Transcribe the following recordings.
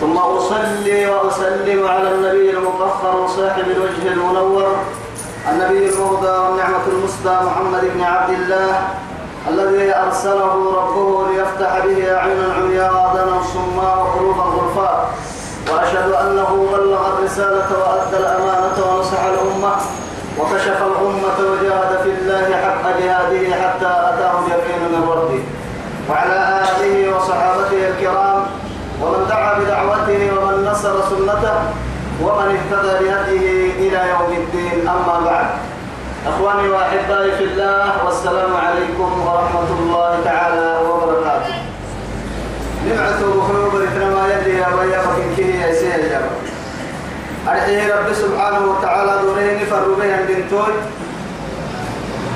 ثم أصلي وأسلم على النبي المطهر صاحب الوجه المنور النبي المهدى والنعمة المسدى محمد بن عبد الله الذي أرسله ربه ليفتح به أعينا عمياء وآذانا صماء وقلوبا غرفاء وأشهد أنه بلغ الرسالة وأدى الأمانة ونصح الأمة وكشف الأمة وجاهد في الله حق جهاده حتى أتاه اليقين من ربه. وعلى آله وصحابته الكرام ومن دعا بدعوته ومن نصر سنته ومن اهتدى بهديه إلى يوم الدين. أما بعد أخواني وأحبائي في الله والسلام عليكم ورحمة الله تعالى وبركاته. نمعته بخيوب ما يدي يا بيا فكين كيه يا سيد يا أرحيه رب سبحانه وتعالى دورين فربه عند توي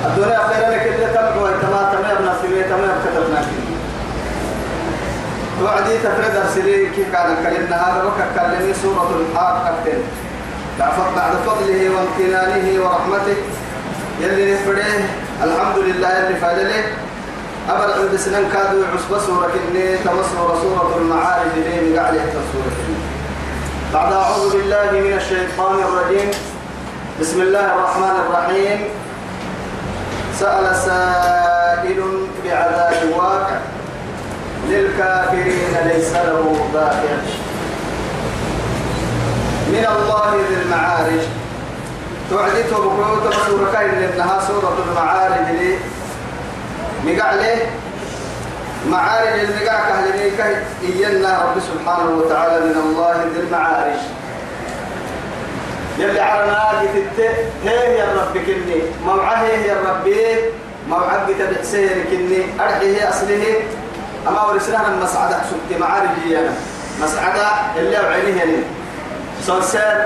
الدنيا خير لك اللي تبقوا تما تما ابن سبيه تما كتبنا وعدي تفرد أرسلين كيف كان كلمنا هذا وككلمني سورة الحاق كتن بعد فضله وامتنانه ورحمته. يلي نفرده الحمد لله يلي فادله أبل عند سنن كادوا عصبة سورة كني تمسور سورة المعارج ليه مقعد سورة. بعد أعوذ بالله من الشيطان الرجيم. بسم الله الرحمن الرحيم. سأل سائل بعذاب واقع. للكافرين ليس له دافع من الله ذي المعارج. توعدته بقوة سورة كاين لأنها سورة المعارج لي. مقعلة. معارج المقع كهلني كه إينا رب سبحانه وتعالى من الله ذي المعارج. يلي على ناقة الت هي يا رب كني. موعه يا ربي موعد بتبعسيه كني. أرحيه أصله. أما ورسلنا المسعدة سبت معارج أنا. مسعدة اللي بعينيه يعني سلسل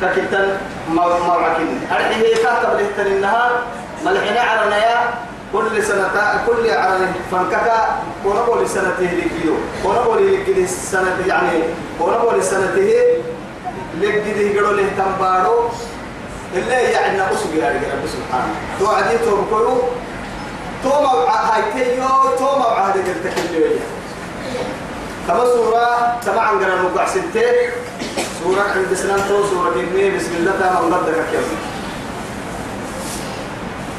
تكتن موعكين أرحيه كاتب لهتن النهار ملحنا على نيا كل سنة كل على فانكك ونقول سنته لكيلو ونقول لكيلو سنة يعني ونقول سنته لكيلو يقولوا له تنبارو. اللي يعني أسوق يا رب سبحانه توعدي تركوا. توما هاي تيو توما عهد قلت كل كما سورة تبع عن قرن وقع ستة سورة عند سنان تو سورة كنية بسم الله تعالى من ردك كيف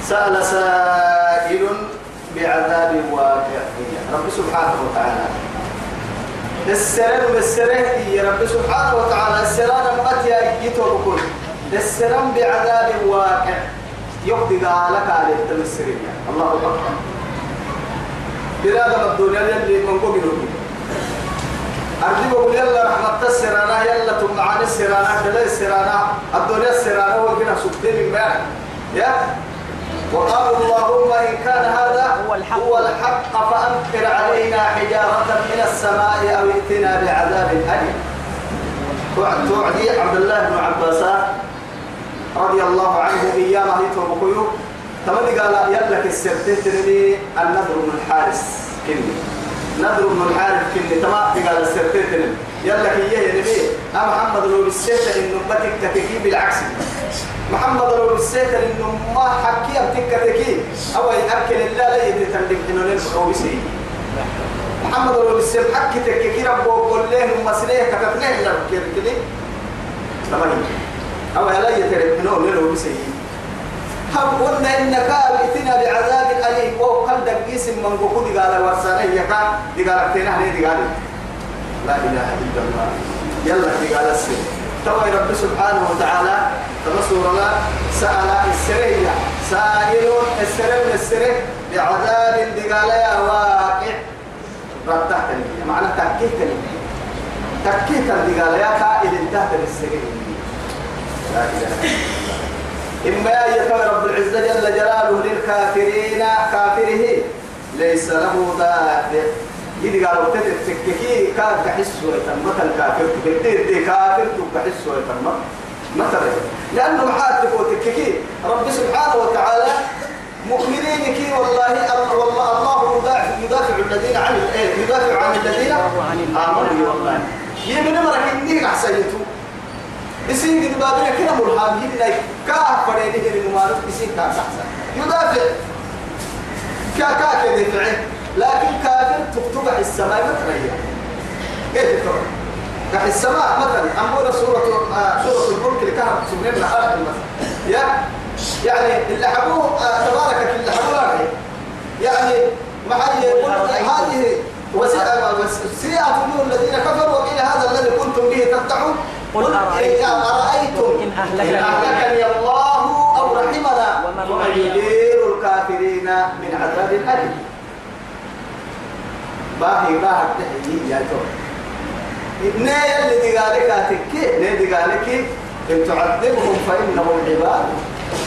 سأل سائل بعذاب واقع رب سبحانه وتعالى. السلام بالسره يا رب سبحانه وتعالى. السلام متى يتوكل السلام بعذاب واقع. يقضي لك على التمسرين. الله أكبر. بلاد الدنيا اللي من قبل أرجو بقول يلا رحمة السرانا يلا ثم عن السرانا كلا السرانا الدنيا السرانا هو كنا سكتين من يا؟ وقالوا اللهم إن كان هذا هو الحق, هو الحق فأمطر علينا حجارة من السماء أو ائتنا بعذاب أليم. توعدي عبد الله بن عباس رضي الله عنه إياه هيتو بكيو تمدي قال يلك السرتين النذر بن الحارس كني. نذر بن الحارس كني. تمام قال السرتين يلك إياه يا نبي. أنا محمد لو بالسيتر إنه بتك تككي بالعكس. محمد لو بالسيتر إنه ما حكي أبتك تككي أو يأكل الله لا يتتندم إنه نلقى بسي محمد لو بالسيتر حكي تككي ربه وقول له مسليه كتبناه لك. كده؟ تمام أو هلا يتربنون له بسيء هم قلنا إنك أتينا بعذاب أليم. أو كم دقيس من قبول قال ورسانه يكا دي قال أتينا هني دي قال لا إله إلا الله. يلا دي قال السر. توي رب سبحانه وتعالى تبصر الله سأل السرية سائل السر السر بعذاب دي قال يا واقع. رتحتني معنى تكيتني تكيتني دي قال يا كائد انتهت السرية لا إله إما يا رب العزة جل جلاله للكافرين كافره ليس له دافع إذا قالوا تتككي كاد كحس ويتم. مثل كافر تبدي كافر تكحس ويتم. مثلا لأنه محاتك وتككي رب سبحانه وتعالى مؤمنين كي والله والله الله يدافع يدافع الذين عن يدافع عن الذين آمنوا والله. يمن مرك اني احسنتو يسين قد بابنا كده مرحب هنا كا فريني هنا ممارس يسين كا احسن يدافع. كا كا كده فعل لكن كافر تكتب السماء مثلا كيف تكتب كح السماء مثلا. أمبونا سورة آه سورة الملك كانت سبحانه وتعالى يا يعني اللي حبوه آه تبارك اللي حبوه يعني محل يقول هذه وسيئة الذين كفروا وقيل هذا الذي كنتم به تدعون قل أرأيتم أرأيتم إن أهلكني. الله أو رحمنا. ومن. يدير الكافرين من عذاب أليم. باهي باهي تحيي يا تو. نيا اللي دقالك أتكي نيا دقالك إن تعذبهم فإنهم عباد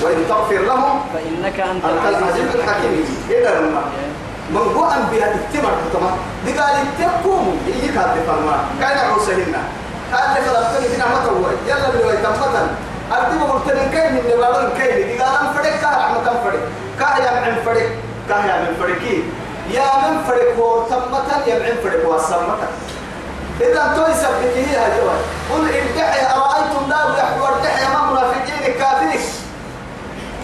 وإن تغفر لهم فإنك أنت العزيز الحكيم. إذا لما من هو أنبياء التمر كتما دقال التقوم يجيك هذا فرما كان عوسهنا هذا فلسطين هنا ما هو يلا اللي ويتمتن أردي مرتين كاين من نبارون كاين دقال أم فرق كاه رحمة أم فرق كاه يا من فرق كاه يا من فرقي يا من فرق هو تمتن يا من فرق هو سمتن إذا توي سبته هي جوال قل إن دحي أرأيتم لا يحور دحي ما منافقين الكافرين؟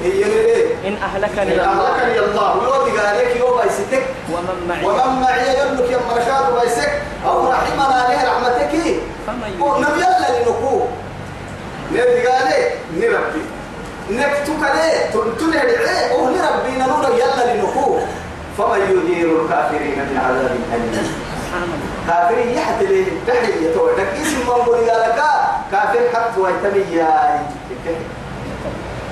هي إيه إن أهلكني إن الله. أهلكني الله. ولو قالك يوم بيستك. ومن معي. ومن معي يملك يا مرشاد بيسك أو رحمنا له رحمتك نبي الله لنكو. نبي قالك نربي. نكتك ليه تنتني لعيه أو نربي ننور يلا لنكو. فمن يجير الكافرين من عذاب أليم. كافرين يحت ليه تحية توعدك اسم من قول قالك كافر حتى ويتمي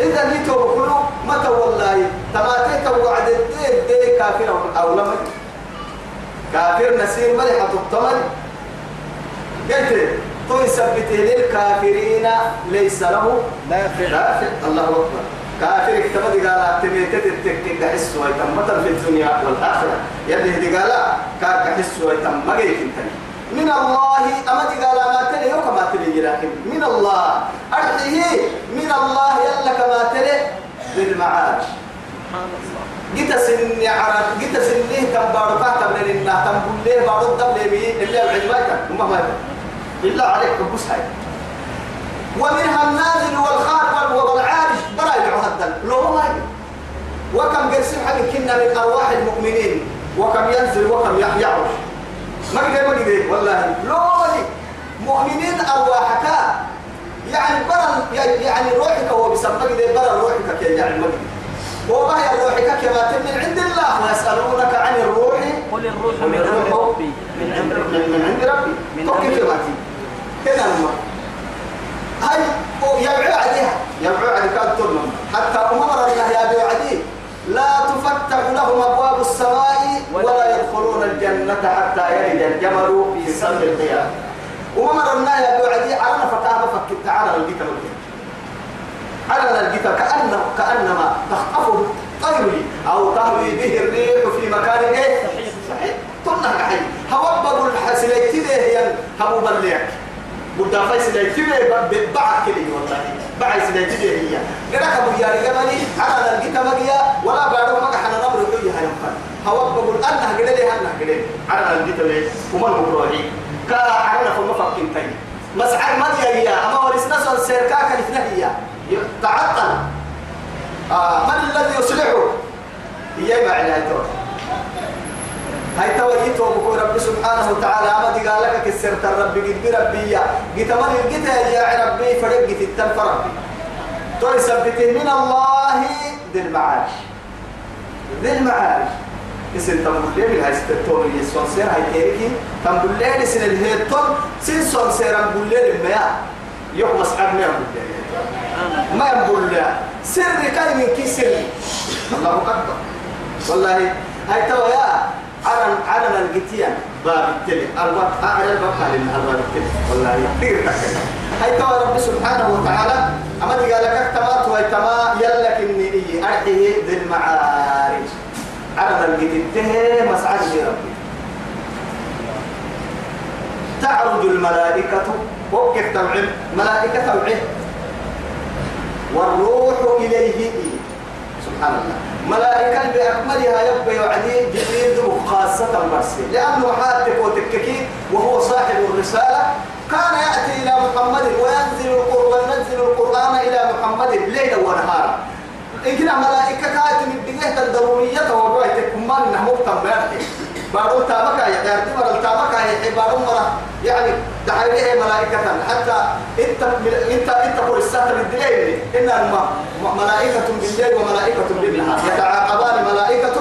إذا نيتو بكلو متى والله تماتي توعد الدين دي كافر أو لما كافر نسير ملحة الطمر قلت تو يثبت للكافرين ليس له دافع دافع الله أكبر. كافر اكتمد قال تميتت التكتك حس في الدنيا والآخرة. يلي قال كاك حس ويتم انتني من الله؟ أما قال ما تلي يوكا ما تلي لكن من الله. أرحيه من الله يلا كما تلي الله جيت سني عرب جيت سني كم بارو كاتم من النا تم بليه العجماية وما ما إلا عليك بس هاي. ومنها النازل والخارج والعارج. برا يعهد لو ما. وكم قرسم حق كنا من أرواح المؤمنين. وكم ينزل وكم يعرج. ما قدر ما قدر. والله. لو. مؤمنين أرواحك. يعني برا يعني روحك هو بسمى قدر برا روحك كي يعني ما وما هي روحك كما من عند الله ويسألونك عن الروح. قل الروح من أمر ربي. من أمر من, من عند ربي. كده الماء هاي يبعو عليها. يبعو على كاد ترنم حتى أمر الله أبي عدي لا تفتح لهم أبواب السماء ولا يدخلون الجنة حتى يلد الجمل في سم القيامة وأمر الله يا عدي عرنا فتاة فكت تعالى الجيت على الجيت كأنه كأنما تخطفه طير أو تهوي به الريح في مكان إيه؟ صحيح. طلع حي هوبب الحسليتي ده هي؟ هبو بلعك بدا فايس ليتي بعد كده والله. بعد سليتي ده هي. قرأك أبو ياري قبلي على الجيت مجيا ولا بعد ما حنا نمر يحيي هاي مكان هوبب الأنه قدر لي هنه قدر على الجيت ليه ومن مبروحي كا عرنا فما فكين تاني. مسعر من يا. أما ورثنا سن سيركا كان هي تعطل. آه من الذي يصلحه؟ هي ما عنايته هاي تويته بكو رب سبحانه وتعالى دي قال لك كسرت الرب قد بربي قد من القت يا ربي؟ فرق قد ربي تو يثبته من الله ذي المعاش. ذي المعاش. اسم تنبول لي من هاي ستتون يسون سير هاي تيريكي. تنبول لي سن الهيتون سن سون سير تنبول لي المياه يوم مسحب ما ما ينبول لي سر كاي من كي سر. الله أكبر. والله هاي توا يا علن علن القتيان باب التلي. الباب أعلى قال إن الباب التلي. والله. دير تكلم هاي توا رب سبحانه وتعالى أما دي قال لك تمات ويتما يلك إني إيه أرحيه ذي المعارج علن القتيان مسعد يا ربي. تعرج الملائكة. وقف تبعه ملائكة تبعه والروح إليه سبحان الله. ملائكة بأكملها يبقى يعدي جبريل خاصة مرسي لأنه حاتك وتككي وهو صاحب الرسالة. كان يأتي إلى محمد وينزل القرآن وينزل القرآن إلى محمد ليلا ونهارا. إن كنا ملائكة من الدنيا الضرورية وقعتك ما إنه مقتم بيرتي بارون تابك يا دارتي مرة تابك يا بارون مرة. يعني دعايه ملائكة. حتى إنت انت إنت قول الساتر بالليل إن ملائكة بالليل وملائكة بالنهار. يتعاقبان ملائكة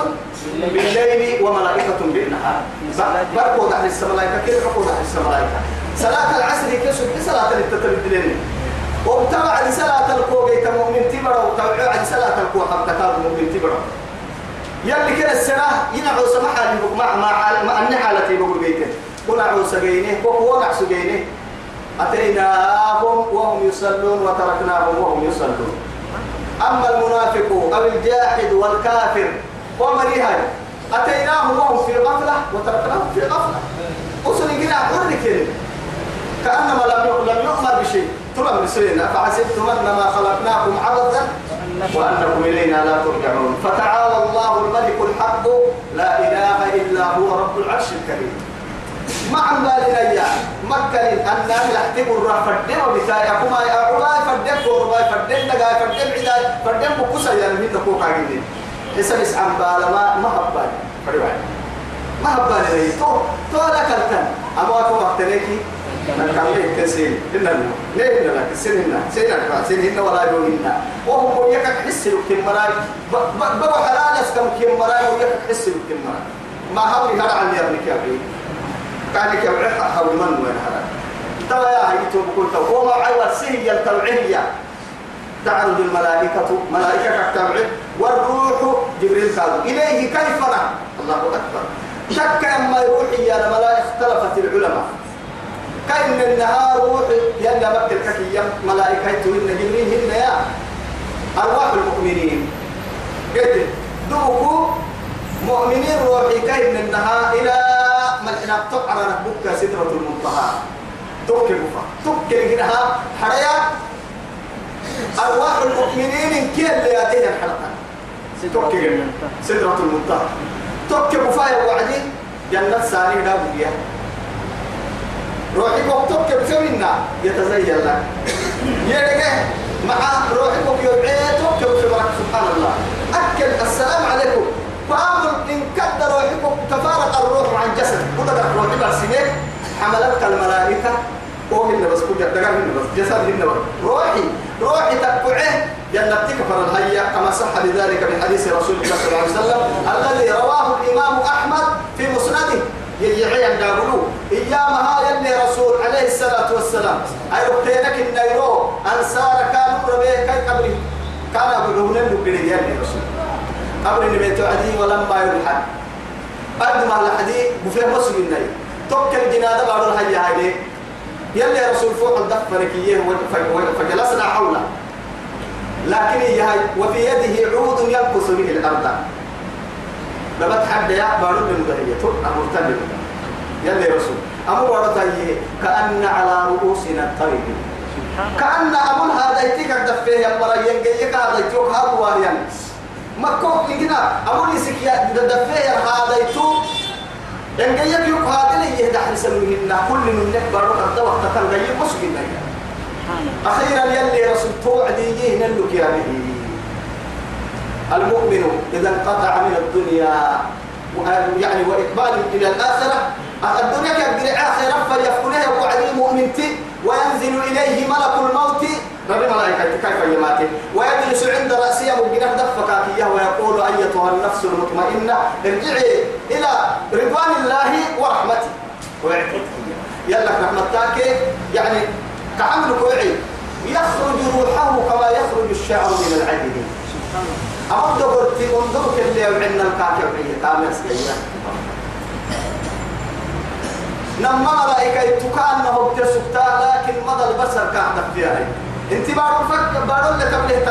بالليل وملائكة بالنهار. بركو دحل السملائكة كيف بركو دحل السملائكة؟ صلاة العصر كيف صلاة التتر بالليل؟ وابتبع صلاة الكوغي تمؤمن تبرا وتبع صلاة الكوغي حبتكاد مؤمن تبرا يلي كده السنة ينعو سمحة مع مع مع حالتي بقول بيته ونعو سجينه ونع سجينه أتيناهم وهم يصلون وتركناهم وهم يصلون. أما المنافق أو الجاحد والكافر ومريها أتيناهم وهم في غفلة وتركناهم في غفلة. أصل كده حرك كأنما لم لم يؤمر بشيء. ترى مسلمين أفحسبتم أنما خلقناكم عبثا وأنكم إلينا لا ترجعون. فتعالى الله الملك الحق لا إله إلا هو رب العرش الكريم. مع بالنا يا مكة أن نحتب الرح فردم وبتاعي أكما يا عباي فردم ورباي فردم دقاي فردم عداي فردم بكسا يعني من تقوك عقيدين حسن اسعن بالا ما ما هبان فريوان. ما هبان لي تو تو لا كالتن أما أكو مختلكي نكمل كسين إننا ليه إننا كسين إننا سين أكبر سين إننا ولا يدون إننا وهم يكك حس لكم مراي بابا حلال يسكم كم مراي ويكك حس لكم مراي ما هوري هذا عن يا بي كان يكبر حول من وين هذا ترى يا بقول تو وما عيوة سهي التوعية تعرض الملائكة ملائكة كتبع والروح جبريل قال إليه كيف الله أكبر. شك أما يروح يا الملائكة اختلفت العلماء. كأن النهار روح يلا مكة الككية ملائكة إن جبريل هن يا أرواح المؤمنين. قلت دوكو مؤمنين روحي كأن النهار إلى ملحنا تقعر ربك سدرة المنتهى. توكل مفا توكل هنا حريا. أرواح المؤمنين كي اللي يأتيها الحلقة. توكل. سدرة المنتهى. توكل مفا وعدي. جنة ساري دابوية روحي بوقتك بسوينا يتزين لك. يرجع مع روحي بوك يبعيتك وفي سبحان الله أكل. السلام عليكم. فأمر إن كد روحي بوك تفارق الروح عن جسد وده روحي برسينك حملتك الملائكة. وهن بس كل دقان بس. جسد هن روحي. روحي تبعه جنتك فر الهيا كما صح بذلك من حديث رسول الله صلى الله عليه وسلم. الذي رواه الإمام أحمد في مسنده. عند أقولوا إيامها يلي رسول عليه الصلاة والسلام. أي ربتينك النيرو أنصار كانوا ربيه كي قبره كان أقولون النبري يلي رسول. قبر النبي عدي ولما يلحد. قد ما الحدي بفيه مسجد النبي توكل جنادة بعد الحي هاي يلي رسول فوق الدفر كيه فجلسنا حوله. لكن هي وفي يده عود ينقص به الأرض. لما تحدى يا بارو من ذرية أمر تبل يلي رسول. أمر ورطيه كأن على رؤوسنا الطريق كأن أمر هذا يتيك دفيه يا مرا ينجيك هذا يتوك هذا واريان. مكوك يجينا. أمر يسك يا دفيه هذا يتوك. ينجيك يوك هذا اللي يهدح لسلوهن كل من نكبر وقت وقت تنجيك مسكين. أخيرا يلي رسول. توعدي يجيه نلك يا به. المؤمن إذا انقطع من الدنيا يعني وإقبال إلى الآخرة الدنيا كبير آخرة فيفكنها وعد المؤمن وينزل إليه ملك الموت. ربي ملائكة كيف يماتي؟ ويجلس عند رأسه مبينة دفكاتية ويقول أيتها النفس المطمئنة ارجعي إلى رضوان الله ورحمته. يلا رحمتك يعني تعمل كوعي يخرج روحه كما يخرج الشعر من العجل أمد قلت انظرك اللي يوعنا الكاكب عيه تامس كينا نما ملائكة يتكانه بتسكتا لكن مدى البصر قاعدة فيها. انت بارو فك بارو اللي تبليه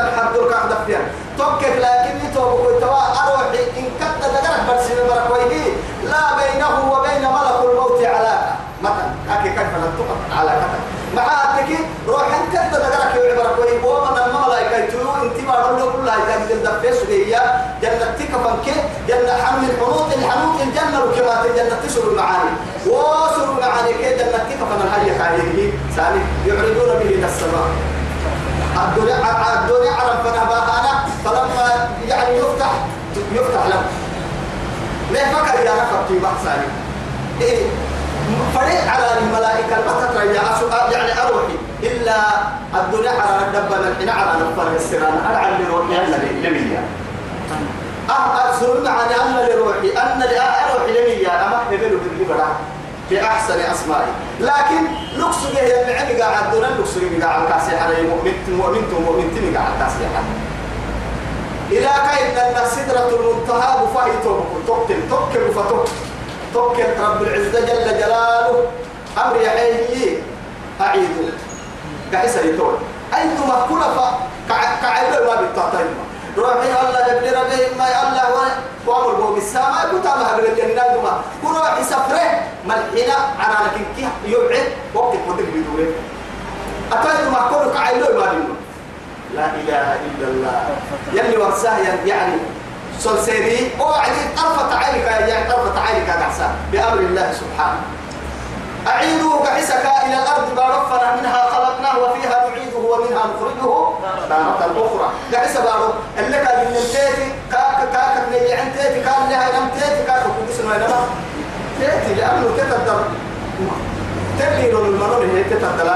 قاعدة فيها. توكك لكن يتوبك ويتوا أروحي إن كنت دقرك برسي بركويه لا بينه وبين ملك الموت علاقة مثلا كيف نتقى على كتب معاتك روح انت تقرأك يعبرك وي ومن انت ما رلو كلها يتعمل الدفس هي جنة تكفن كي جنة حمل الحنوط الحنوط الجنة وكما الجنة تسر المعاني. وسر المعاني كي جنة تكفن الحي كاهيه ثاني يعرضون به السماء. الدنيا الدنيا عرف فنباهانا فلما يعني يفتح يفتح له ليه فكر يا نفر في بحثاني إيه فريق على الملائكة البتة يعني أروحي. إلا الدنيا على الدبة الحين على نفر السران أرعى لروحي أنا لمية. أه أرسل معنا أنا لروحي أنا لأروحي لمية. أما هبلو بالجبرة في أحسن أسمائي لكن لوكس به يمعني قاعد دون لوكس به قاعد كاسي على مؤمن مؤمن مؤمن قاعد كاسي على إلى كاين أن سدرة المنتهى بفاي توكل توكل توكل فتوكل توكل رب العزة جل جلاله. أمر يحيي أعيدوا كعيسى يتول أنتم كل كعيبه ما بتعطيهم روحي الله يبني ربي ما الله وأمر بو بالسماء كنت ما هبل الجنة دوما كروحي سفره ملحنا على لكن يبعد وقت قدر بدوره. أتايتم كل كعيبه ما لا إله إلا الله. يلي ورساه يعني سلسيري أو عدي طرفة عينك يعني طرفة عينك هذا بأمر الله سبحانه. أعيدوا كحسك إلى الأرض بارفنا منها خلقناه وفيها نعيده ومنها نخرجه. تارة أخرى كحس بارو اللي كان من التيتي كاك كاك من اللي عند تيتي كان لها ينام تيتي كاك وكبس ما ينام تيتي لأنه تتدر. تبلي لون المنون هي تتدر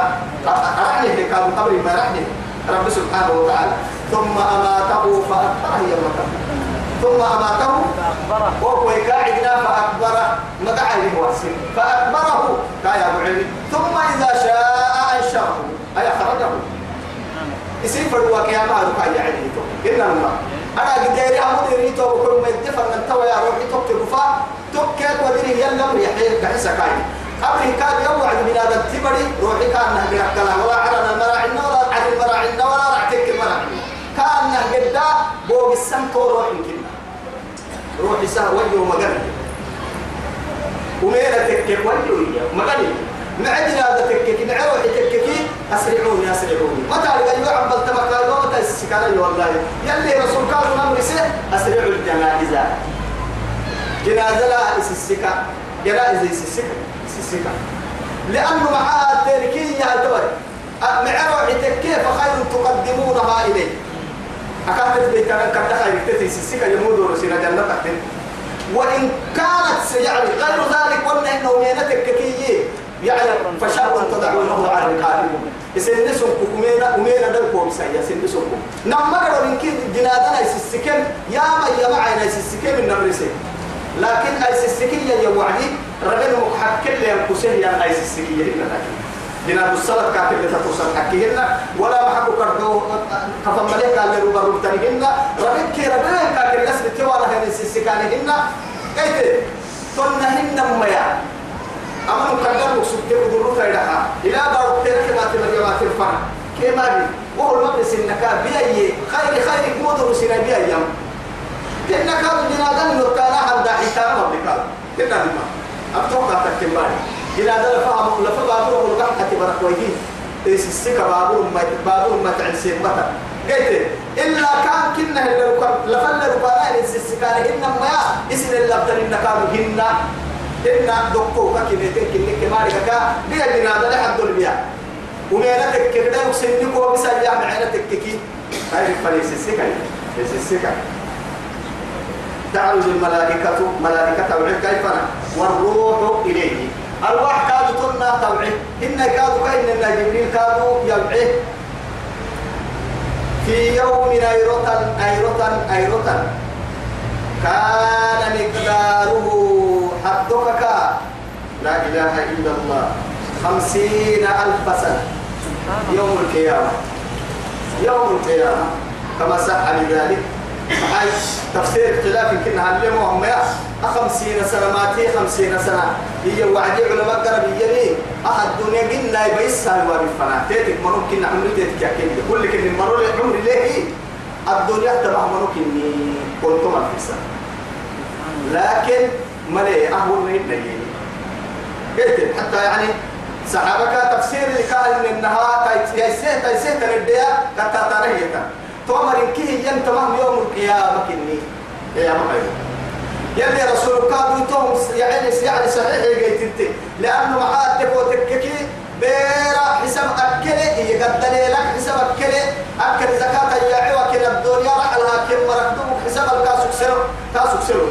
رحني هي كان قبل ما رحني رب سبحانه وتعالى. ثم أماته فأكبره يوم ثم أماته وهو قاعدنا فأكبره مقع له واسم فأكبره كايا أبو علي. ثم إذا شاء أنشره أي خرجه يصير فدوا كياما ركع يعني إن الله. أنا قديري أمود ريتو بكل ما يدفع من توا يا روحي توك تقفا توك ودري يلا مريحي كحسا كاي أمري كان يوعد من هذا التبري. روحي كان نهجر الكلام ولا عرنا المراعنا ولا عن المراعنا ولا رعتك المراعنا كان نهجر دا بوق السمت وروحي كنا روحي سه وجهه مقرن وميرا تكك وجهه مقرن معدنا هذا تكك نعروحي تككي أسرعوني أسرعوني. متى لقى يعم بلتمك ومتى السكاني والله. يلي رسول أمر سه أسرعوا الجنائز. جنازة لا إسسكا جنائز إسسكا إسسكا لأنه معها تركية دول معروحي تككي فخير تقدمونها إليه. أكادت بيتنا كتا خير تتي سسكا يمود ورسينا جنة تحتن وإن كانت يعني غير ذلك وأن إنه مينتك كي يعني فشر تدعونه على الركاب يسنسون كومينا ومينا دلكو بسايا سنسون نما قالوا إن كي جنادنا يسسكن يا ما يا ما عينا يسسكن من لكن أي سسكية يا وعدي رجل محكم لي الكسيه يا أي سسكية إلا لكن جناب الصلاة كاتب لتتوصل حكيهن ولا محكو كردو كفم مليك قال لربا ربتنهن ربك كي ربك كاكر الاسم توارا هن السسكانهن ايت تنهن ميا أما مكدر مقصود بدرو فيدها إلى بارو تلك ما تمر ما ترفع كما بي وهو المقدس إنك بيأي خير خير مودر سنة بيأي إنك جنادان نركانا عند حتام ربك إنما أبتوقع تكمل إلى ذلك فهم لفظ بابور القحة برك ويدين إيش السكة بابور ما بابور ما تعسين متى قلت إلا كان كنا اللي لفل ربنا إيش السكة إنما ما إسن اللي أبدل إن كانوا هنا إن دكتور كنا تكين كما لك بيا بنا ذلك حد البيع ومينتك كده يكسنك وبسجع معينتك كي هاي فليس السكة إيش السكة تعرج الملائكة ملائكة وعد كيف والروح إليه الواح كادوا تنا توعي إن كادوا إن جبريل كادوا يبعه. في يوم أيرة أيرة أيرة كان مقداره حدك لا إله إلا الله. خمسين ألف سنة. يوم القيامة. يوم القيامة. كما صح لذلك. هاي تفسير اختلاف يمكن هاليوم هم يا. خمسين سنة ماتي خمسين سنة. هي وعدي علماء قرب يلي أحد الدنيا قلنا يبيس هاي وابي فنا تيتك منو كنا عمري تيتك يا كني. كل كني مرو لي عمري ليه؟ الدنيا تبع منو كني. كنت ما في لكن ملي أهون من الدنيا قلت حتى يعني صحابك تفسير اللي كان إنها تيسيه تيسيه ترديا كتا ترهيتا تومر كيه ينتمه يوم القيامة كني. يا مخير يلي رسول كانوا توم يعني يعني صحيح يجي لأنه معاد تبو تككي بيرا حساب أكله يقدر لك حساب أكله أكل زكاة يا وكل الدنيا راح لها كم مركبك حساب الكاسوك سر كاسوك سر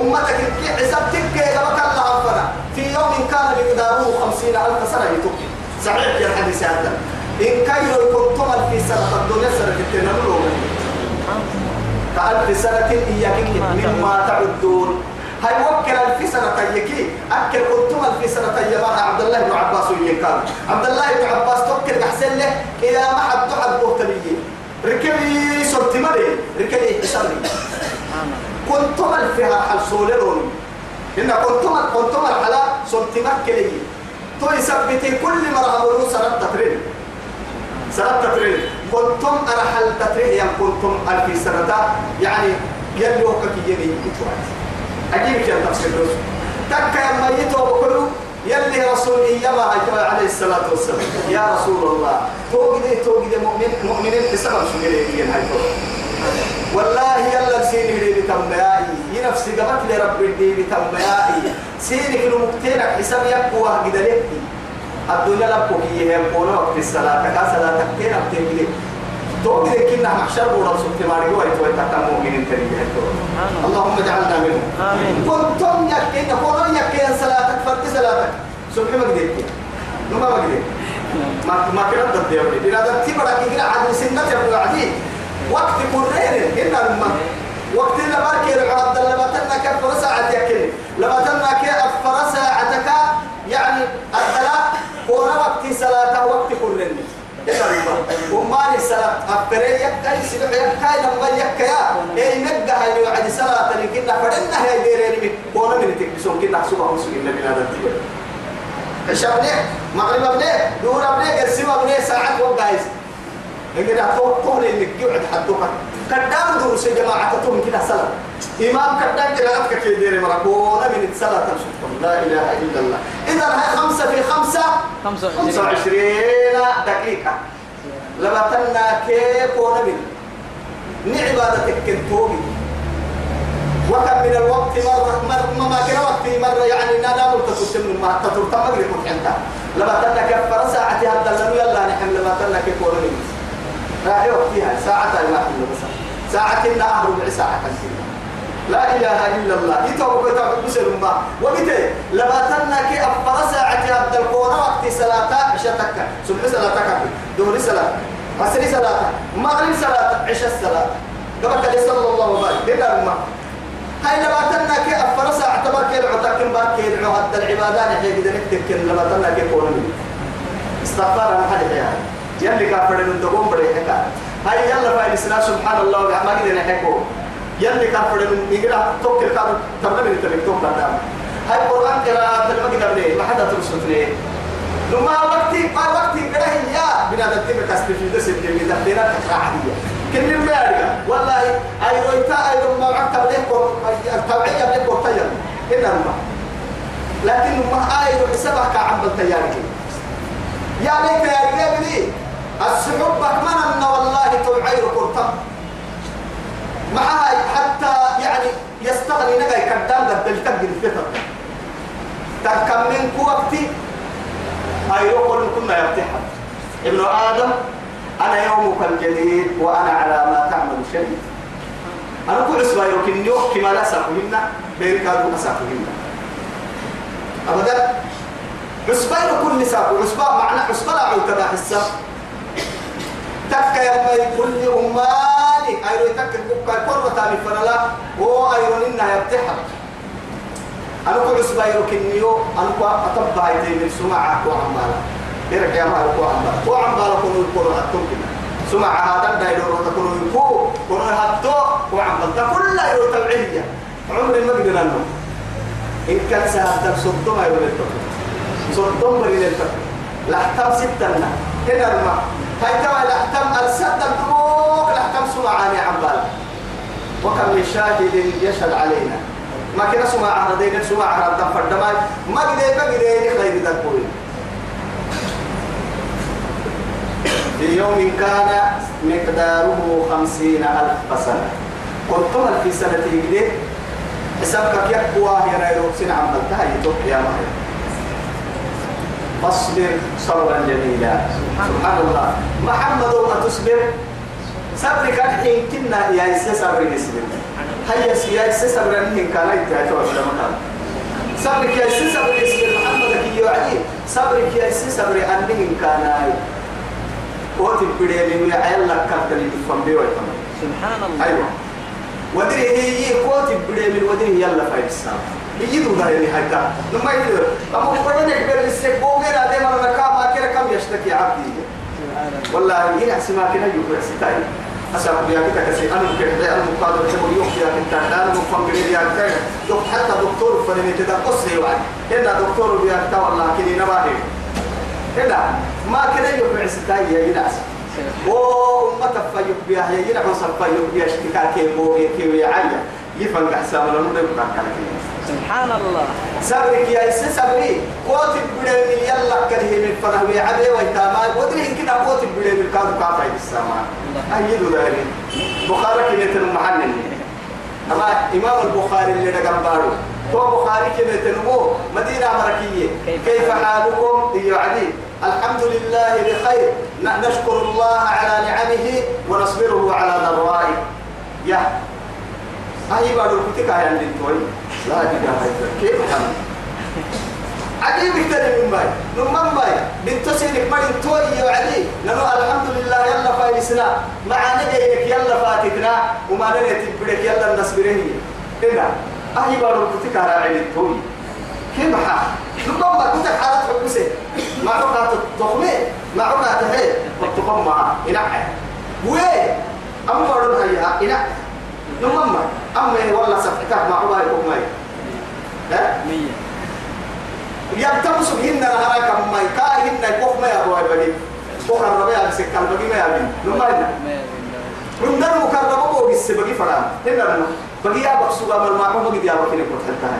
أمتك كي حساب تكي لك الله أنفنا في يوم كان مقداره خمسين ألف سنة يتوكي صحيح يا الحديث هذا إن كيلو يكون في سنة الدنيا سنة التنمر كألف سنة إياك مما تعدون. هاي وكل ألف سنة تيكي. أكل كنتم ألف سنة تيبانا عبد الله بن عباس ويكال عبد الله بن عباس توكل أحسن له. إلى ما حد حد بوتلي ركبي صرت مري. ركبي حسابي كنتم ألف حل سولرون إن كنتم كنتم الحلا صرت مكلي تو يثبتي كل مرة أقولوا سنة تترين سنة تترين كنتم أرحل تترين يعني كنتم ألف سنة. يعني يلوك كي يلي كتوات أجيب كي تفسير رسول تكا يما يتو بكلو يلي رسول إيما عليه الصلاة والسلام. يا رسول الله توقدي توقدي مؤمن مؤمنين بسبب شغلي هاي والله يلا سيني لي بتنبيائي ينفسي قبت لي رب الدي بتنبيائي سيني كنو مكتينك حساب يبقوا قد لك الدنيا لبقوا هي يبقوا وقت الصلاة. كا صلاة تكتين أبتين توقي كنا محشر ورا سبت ماري وي توي تكا مؤمنين تريد اللهم اجعلنا منهم. كنتم يكين كونوا يكين صلاتك فرد صلاتك. سبحان ما قدرت. نما ما قدرت. ما ما كنا ضد يومي إذا ضد تبرا كنا عدل سنة يبقى عدي وقت كورين هنا لما وقت اللي بارك العبد لما تنا كفر ساعة يكين لما تنا كفر ساعتك. يعني الثلاث كونا وقت صلاة وقت كورين وما الصلاة أفري يكاي سبع يكاي لما يكايا. إيه نجا هاي وعد صلاة لكن فرنا هاي ديرين من. كونا من تكبسون كنا حسوبة مسلمين من هذا التبر عشاء بني مغرب بني دور بني قسمة بني ساعات وقايز إنك طول إنك يقعد حدوك قدام دروس جماعة تهم كده صلاة إمام قدام قراءتك كي ديري مركونا من الصلاة لا إله إلا الله. إذا هاي خمسة في خمسة. خمسة 25 دقيقة. لما تنا كيف ونبي نعبادتك كنتوبي وكم من الوقت مرة مرة ما كان وقت مرة. يعني نادا تتم ما تتم مغرب لما تنا كيف فرا ساعة هذا لنو؟ يلا نحن لما تنا كيف ونبي راعي وقتها ساعة ما في بس. ساعة إن ربع ساعة كنتين لا إله إلا الله. يتوب يتوب بسر ما وقت لما تنا كي أفر ساعة عبد القونا وقت صلاة صبح صلاة تكا. دوري صلاة. عصر صلاة. مغرب صلاة. عشاء صلاة. قبل كده صلى الله عليه وسلم. بلا ما هاي لما تنا كي أفر ساعة تبارك العتا كم بارك يدعو هذا العبادات هي كده نكتب لما تنا كي قونا استغفار عن حد يعني يلي كافر من تقوم بريحك. هاي يلا فايل سبحان الله. ما قدر نحكو. يلي كافر من يقرا توكل كان تمام من تبي توكل دام هاي القرآن قراءة المقدر ليه ما حدا ترسل ليه لما وقتي ما وقتي قراه يا بنا تتم كسب في دس اللي تبدينا تكراعية كل المارجة والله أي رويتا أي رما عكب لك التوعية لك وطير إلا رما لكن ما أي حسابك عم بالتيار يا ليت يا رجال لي. السحب من والله توعير كرتم معها حتى يعني يستغني نجاي كدام قد تلتقي الفطر. تكم من وقتي أي يقول كنا يفتحها ابن آدم أنا يومك الجديد وأنا على ما تعمل شديد أنا كل أسبوع يمكن يوم كما لا سافهن بيرك هذا ما سافهن أبدا؟ عسبان كل ساق عسبان معنى عسبان أعود تبع الساق تكا يما يقول لي أمالي. أيرو يتكا كوكا كورة تاني فنلا هو أيرو إنها يبتحر أنا كل أسبوع يمكنيو أنا كوا أتبع يدي من سماعة وعمالا إرك يا مال كوا عمالا كوا عمالا كنو يقولوا هاتون كنا. سماعة هذا دايرو تكونوا يكو. كنو هاتو وعمالا كل أيرو تبعية عمري ما قدر أنه إن كان سهل صدوم أيرو للتقل صدوم بري للتقل لحتم ستنا. هنا الماء هاي توا لحتم أرسد الدروك لحتم سمعاني عمال. وكم من شاهد يشهد علينا. ما كنا سمع عهدين سمع عهد فردما ما قدر ما قدر خير ذا كل في يوم كان مقداره خمسين ألف سنة. قلتم في سنة هجرة حسابك يقوى هنا يروح سنة عملتها يتوب يا مهر فاصبر صبرا جميلا. سبحان الله. محمد تصبر؟ صبرك الحين كنا يا صبرك اسبر هيا يا صبر أنهم كان يتعطوا في المكان صبرك يا صبر اسبر محمد كي يعلي صبرك يا صبر أنهم كان قوت البداية من عيال لك كابتن يفهم بيه سبحان الله. أيوة. ودري هي قوت البداية من ودري يلا فايد السلام يجدوا ده اللي هيدا لما يجدوا أما قرن يقبل السكبو غير هذا نكام ما كده كم يشتكي عبدي؟ والله يلا سما كده يقول ستاي. أسأل بيا كده كسي أنا كده أنا مقابل تقول يوم يا كنت أنا مفهم بيا يا كده. دك حتى دكتور فلني كده قصي وعد هنا دكتور بيا كده والله كده نباهي. هنا ما كده يقول ستاي يا بيا بيا اشتكاك عيا. يفهم لنا كده سبحان الله. سبرك يا إسا سبري. قوت البلاد يلا كره من فرح ويعبي ويتاما ودري إن كده قوت البلاد من كادو كافا السماء أيدو ذلك بخاري كده المحنن أما إمام البخاري اللي رقم بارو. هو بخاري كده تنمو مدينة مركية. كيف؟ حالكم؟ يعني الحمد لله بخير. نشكر الله على نعمه ونصبره على ضرائه. يا أي بعد الكتك يا عندي توي. لا إله إلا كيف حمد عجيب يختلف من باي نمان باي بنت سيدك مرين توي يا علي. ننو الحمد لله يلا فايسنا. معنا جايك يلا فاتتنا. وما لنا تبرك يلا نصبره هنا أي بعد الكتك يا عندي توي. كيف حال نقوم بكتك حالات حبسي ما عقات التخمي ما عقات هي. والتخم معها إنعي وين؟ أما بعد هيها نمما أما والله سفتك مع عباي كمي ها؟ مية. يبتمس هن هراك ماي كا هن كوف ما يا بوي بدي بكرة ربيع بسكال بقي ما ما يبين من دار مكرم بو بس بقي فرام هنا بقي يا بقصوا ما هو بقي يا بقي كنت حتى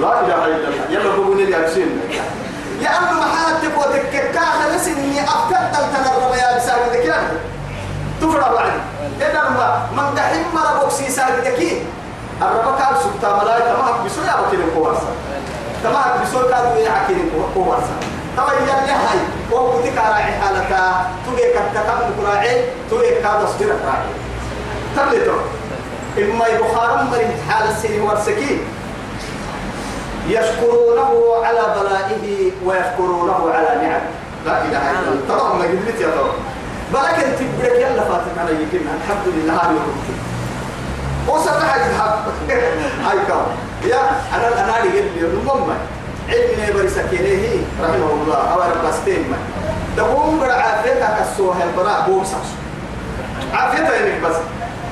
لا إله إلا الله. يلا بقول لي أبسين. لأنه محاتك وتككا خلص إني أفتت تنرب يا بساوي ذكي تفرح بعد إذا ما من دحين مرة بوكسي ساوي ذكي الرب كان سبتا ملايكة. ما هك بسوي أبو كده كواسا تما هك بسوي كادو يحكي كواسا تما يلي هاي. وهو تك على حالتا تجي كتكم كراعي تجي كاد أصدر كراعي تبلتو إما يبخارم مريض حال السنة ورسكين يشكرونه على بلائه ويشكرونه على نعمه. لا إله إلا الله. طبعا ما قلت يا طبعا بلك أنت بدك يلا فاتك على يمكن الحمد لله. هذه الركبه وستحج الحق هاي كم. يا أنا أنا اللي قلت المهم علمي نبري سكينة رحمه الله. أو رب استين ما. دقوم بر عافيتك السوه البراء بوسس عافيتك انك بس.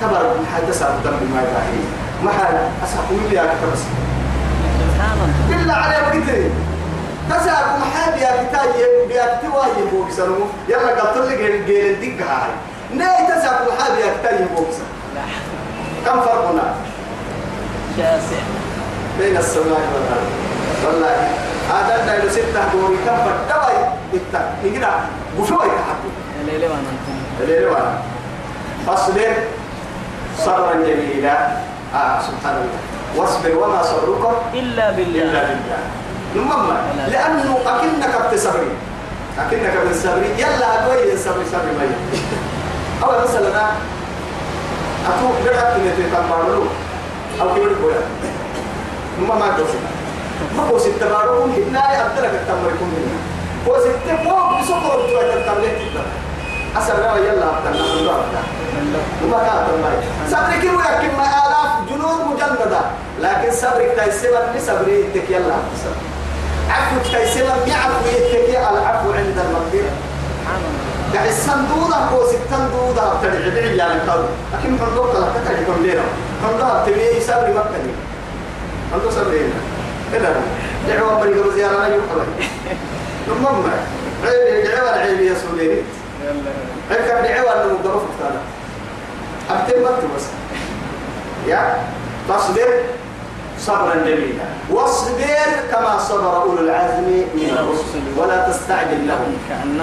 تبارك الحدث عن الدم ما يباهي. ما حال أسحب لي يا بس سبحان الله. إلا يا كتواي بوكسر يلا قلت لك جيل جيل دق هاي ناي تسعى محاب يا كتاي بوكسر كم فرقنا شاسع بين السماء والأرض والله هذا دايلو ستة دوري كم فتوي إتا نجنا بفوي تحكي الليلة وأنا أنتم الليل وأنا فاصبر صبرا جميلا آه سبحان الله واصبر وما صبرك إلا إلا بالله بالله نمما لأنه أكنك بتصبري أكنك بالصبري يلا أدوي الصبر صبر ما أو مثلا أتو بدأت من تتمرلو أو كيف يقول نمما ما توصل ما هو ست بارو هنا أبدلك التمركم هنا هو ست فوق بسكر توي التمرك أسر رأي يلا أبدلنا من رأيك وما كانت الماي صبرك ويحكم ما آلاف جنود مجندة. لكن صبرك تيسير لصبري يتك يلا عفو تيسير يعفو يتك العفو عند المغفرة يعني الصندوق هو ستان دودا تدعي دعي يعني قالوا لكن من دوك لا يكون لنا من دوك تبي صبري مكة من دوك صبري هنا. هنا دعوة مريض وزيارة لا يقبل. عيب دعوة عيب يا سوليني هيك كان دعوة إنه مقرف كان أبتم بس. يا. تصبر صبرا جميلا. واصبر كما صبر أولو العزم من الرسل. ولا تستعجل لهم.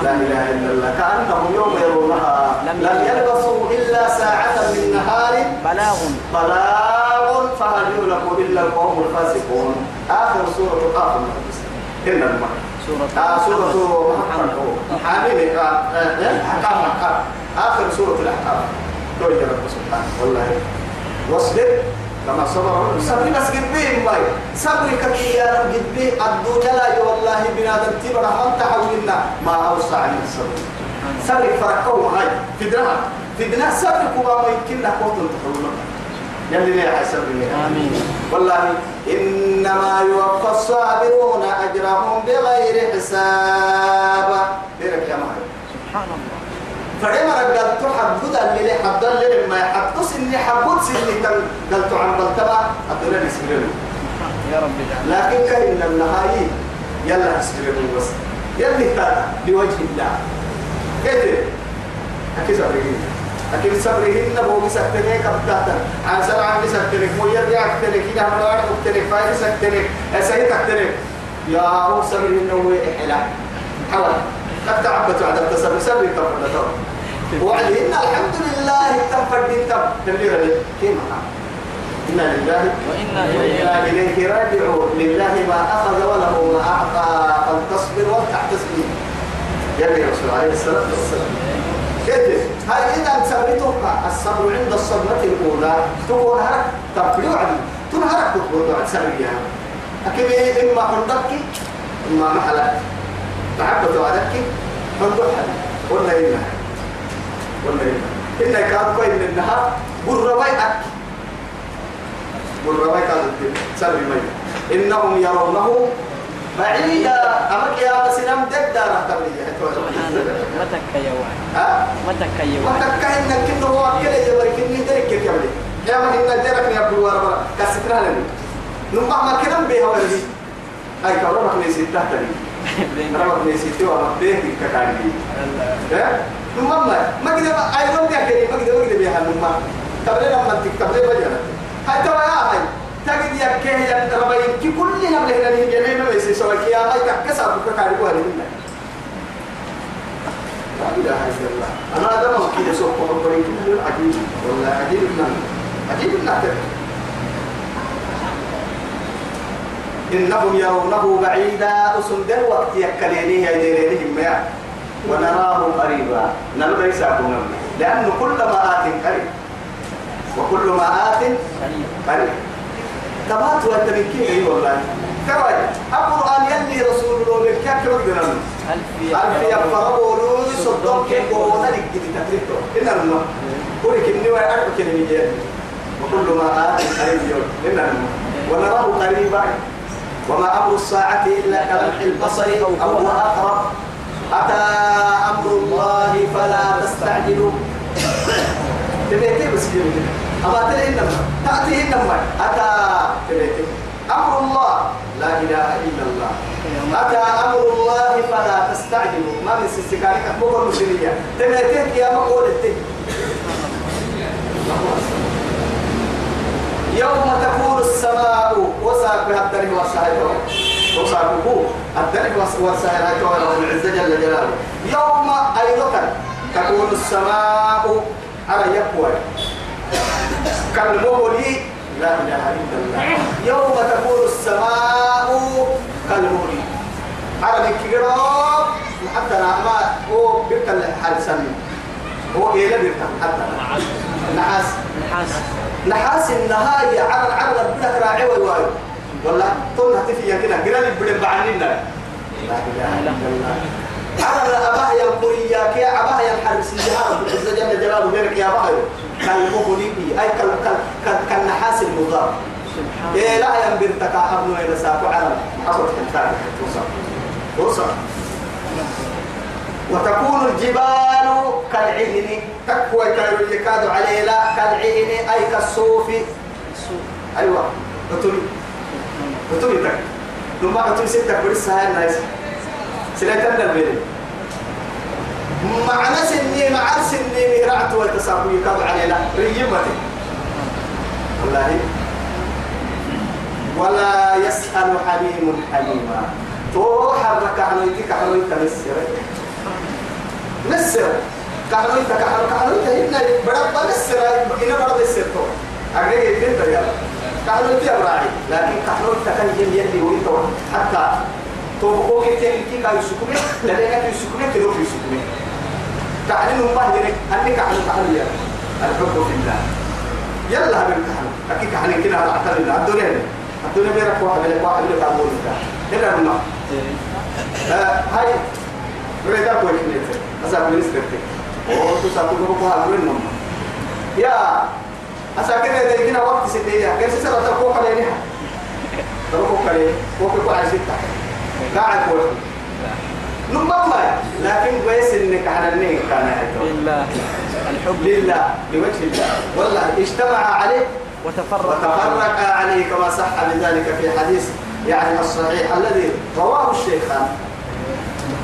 لا إله إلا الله. كأنهم يوم يرونها. لم يلبثوا إلا ساعة من نهار. بلاغ. بلاغ. فهل يهلك إلا القوم الفاسقون. آخر سورة آخر إن المرء سورة آه سورة حامين أحكام أحكام. آخر سورة الأحكام. توجه رب سبحانه. والله. واصبر كما صبر. صبر بس قد بيه ماي صبر كي يا رب قد بيه. الدنيا لا والله بنادم تبرا من تحولنا. ما أوسع عليه الصبر. صبر فرقوا هاي. في دنا في دنا صبر كما ما يمكن لك وقت تحولنا. يلي ليه حسب آمين. والله إنما يوفى الصابرون أجرهم بغير حساب. ليرك يا مهر سبحان الله. فعما قلت حدد اللي حدد اللي ما يحدد سني حبوت سني قلت عن بلتما الدنيا نسبرين يا رب لكن كأن النهاية يلا نسبرين بس. يلي كان بوجه الله. كيف أكيد صبرين أكيد صبرهن بو بسكتني كبتاتا. عن سبع عن بسكتني مو يرجع كتني كده من وارد كتني فايد سكتني أسهي تكتني. يا هو صبرهن هو إحلا حول قد تعبت بعد التصبر صبر كفر وعلينا الحمد لله. تم فردين تم. تبليغ لي كيف؟ إنا لله وإنا إليه وإنا إليه راجعون. لله ما أخذ وله ما أعطى. فلتصبر ولتحتسب يا رسول عليه الصلاة والسلام. كيف هاي إذا سبرتك الصبر عند الصدمة الأولى؟ تكون هرك تبليغ عدي تنهرك تقول عن سبريها أكيد إما حندك إما محلك تعبت وعدك حندك ولا إلا ولا إلا كان كوين من النهار. برواي أك. برواي كان سبري مي. إنهم يرونه بعيدا. أمك يا بس نم دك دار الله متك يا وعي ها؟ متك يا وعي وتكا إن كنه هو أكل يبرك إني درك كيف يعمل يا ما إن درك يا أبو ورا كسرنا لنا. نبغى ما كنا بيه ولدي. أي كلام ما نسيت تحتني. رمى نسيت وما بيه كتاني. نبغى ما ما كده أي يوم ده كده ما كده ما كده بيه نبغى قبل لما تكتب لي بجانا هاي ترى يا هاي تجد يا كه يا ربي كي كلنا بلهنا نيجي ما يصير سوى كي يا هاي كسر كتاني ولا لا إله إلا الله أنا هذا ما كده إنهم يرونه بعيدا أسندر وقت يكلينيه يديرينهم ما ونراه قريبا. نلقى يساكم لأنه كل ما آت قريب. وكل ما آت قريب. تبات وأنت من كيف؟ والله. كوي. القرآن يلي رسول الله من كيف ربنا؟ ألف يفرقوا لوي صدق كيف وهذا اللي جدي تكريته إن الله قولك إني وأعرف كلمة وكل ما آت قريب يوم. الله ونراه قريبا. وما أمر الساعة إلا كلمح البصر أو هو أقرب. أتى أمر الله فلا تستعجلوا. تبيتي بس كده أما تلي إنما. تأتي إنما. أتى تبيتي أمر الله. لا إله إلا الله. أتى أمر الله فلا تستعجلوا. ما من سيسكارك أكبر مسلمية. تبيتي يا مقول التي يوم تكون السماء وساق بها الدرب والسهر وساقه الدرب والسهر رب العزة جل جلاله. يوم أيضا تكون السماء على يقوى. كالمهل لا إله إلا الله. يوم تكون السماء كالمهل. على الكرام حتى ما هو بيركن الحال سمي. هو إيه لا بيركن حتى نحاس. نحاس. نحاس النهاية على العرض بدك راعي والواي والله طولنا تفيا كده. قرال بدن بعنينا لا إله إلا الله. على الأباه يا القرية كي أباه يا الحرسية رب العزة جل جلاله بيرك يا أباه كالمغني أي كال كال كال كالنحاس سبحان إيه لا ينبرتك أبنو إلى ساكو على حصل كنتاك توصل توصل وتكون الجبال كالعهن. تكوى كانوا يكاد عليه. لا كالعهن. أي كالصوف. أيوة. أتولي أتولي تك ثم أتولي ستة بريس هاي الناس. سلاتنا البيت معنى سني مع سني ميرعت والتساقي يكاد عليه لا ريمتي والله. ولا يسأل حليم حليما. تو حرك عنويتك عنويتك مسر مسر كعنويتك عنويتك هنا برد مسر هنا برد مسر تو أقرأ يدين تريال كعنويتك أبراعي لكن كعنويتك يلي يلي ويتو حتى تو كي تيجي كاي سكومي لأنك يسكومي تلو في سكومي كعنين هم هنيك أنك كعنو كعنو يا الحب في الله. يلا هبل كعنو أكيد كعنين كنا عقل الله. الدنيا الدنيا بيرك واحد لك واحد لك أقول لك هنا هنا هاي. ريدا كوي كنيت أسا بليس كرتك أو تسافر كم كوها كوين نوم يا أسا كنا ده كنا وقت سيديا كيف سلا تكوك علينا تكوك عليه كوك على ستة قاعد كوي نمما لكن بس إنك على النيل كان لله. الحب. لله. لوجه الله. والله اجتمع عليه وتفرق. وتفرق عليه كما صح بذلك في حديث يعني الصحيح الذي رواه الشيخان.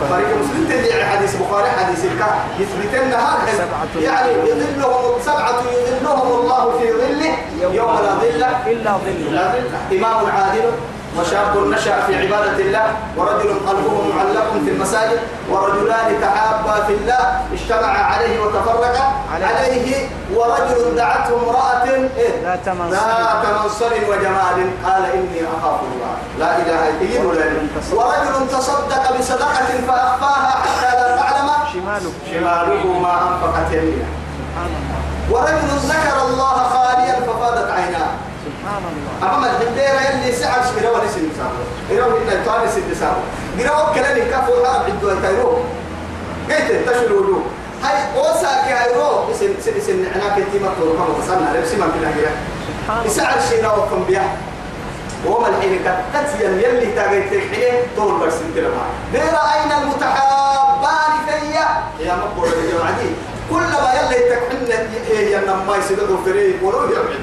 فريق مسلم. تدعي حديث بخاري حديث الكهف يثبت لنا سبعة. يعني يظلهم سبعة يظلهم الله في ظله يوم لا ظل. إلا ظل لا ظل. إمام عادل وشاب نشأ في عبادة الله ورجل قلبه معلق في المساجد ورجلان تحابا في الله اجتمع عليه وتفرقا عليه. عليه ورجل دعته امرأة إيه؟ ذات منصب. وجمال قال إني أخاف الله. لا إله إلا الله. ورجل تصدق. بصدقة فأخفاها حتى لا تعلم. شماله. شماله ما أنفقت يمينه ورجل ذكر الله خاليا ففاضت عيناه. أما الحديرة اللي سعر شكرا ولا سن سابو إيرو إلا يتواني سن سابو قرأوا كلامي كفو الحرب عدوا يتايرو قلت تشل وجوه هاي أوسا كايرو سن سن سن أنا كنت ما تقول كم وصلنا لبس ما كنا الله. يسعر شيء وكم بيها. وما الحين كتت يلي تاجيت الحين طول بس انت لما غير أين المتحابان فيا؟ يا مقبول يا عدي كلما يلي تكحن هي ما يسدوا فريق ولو يعمل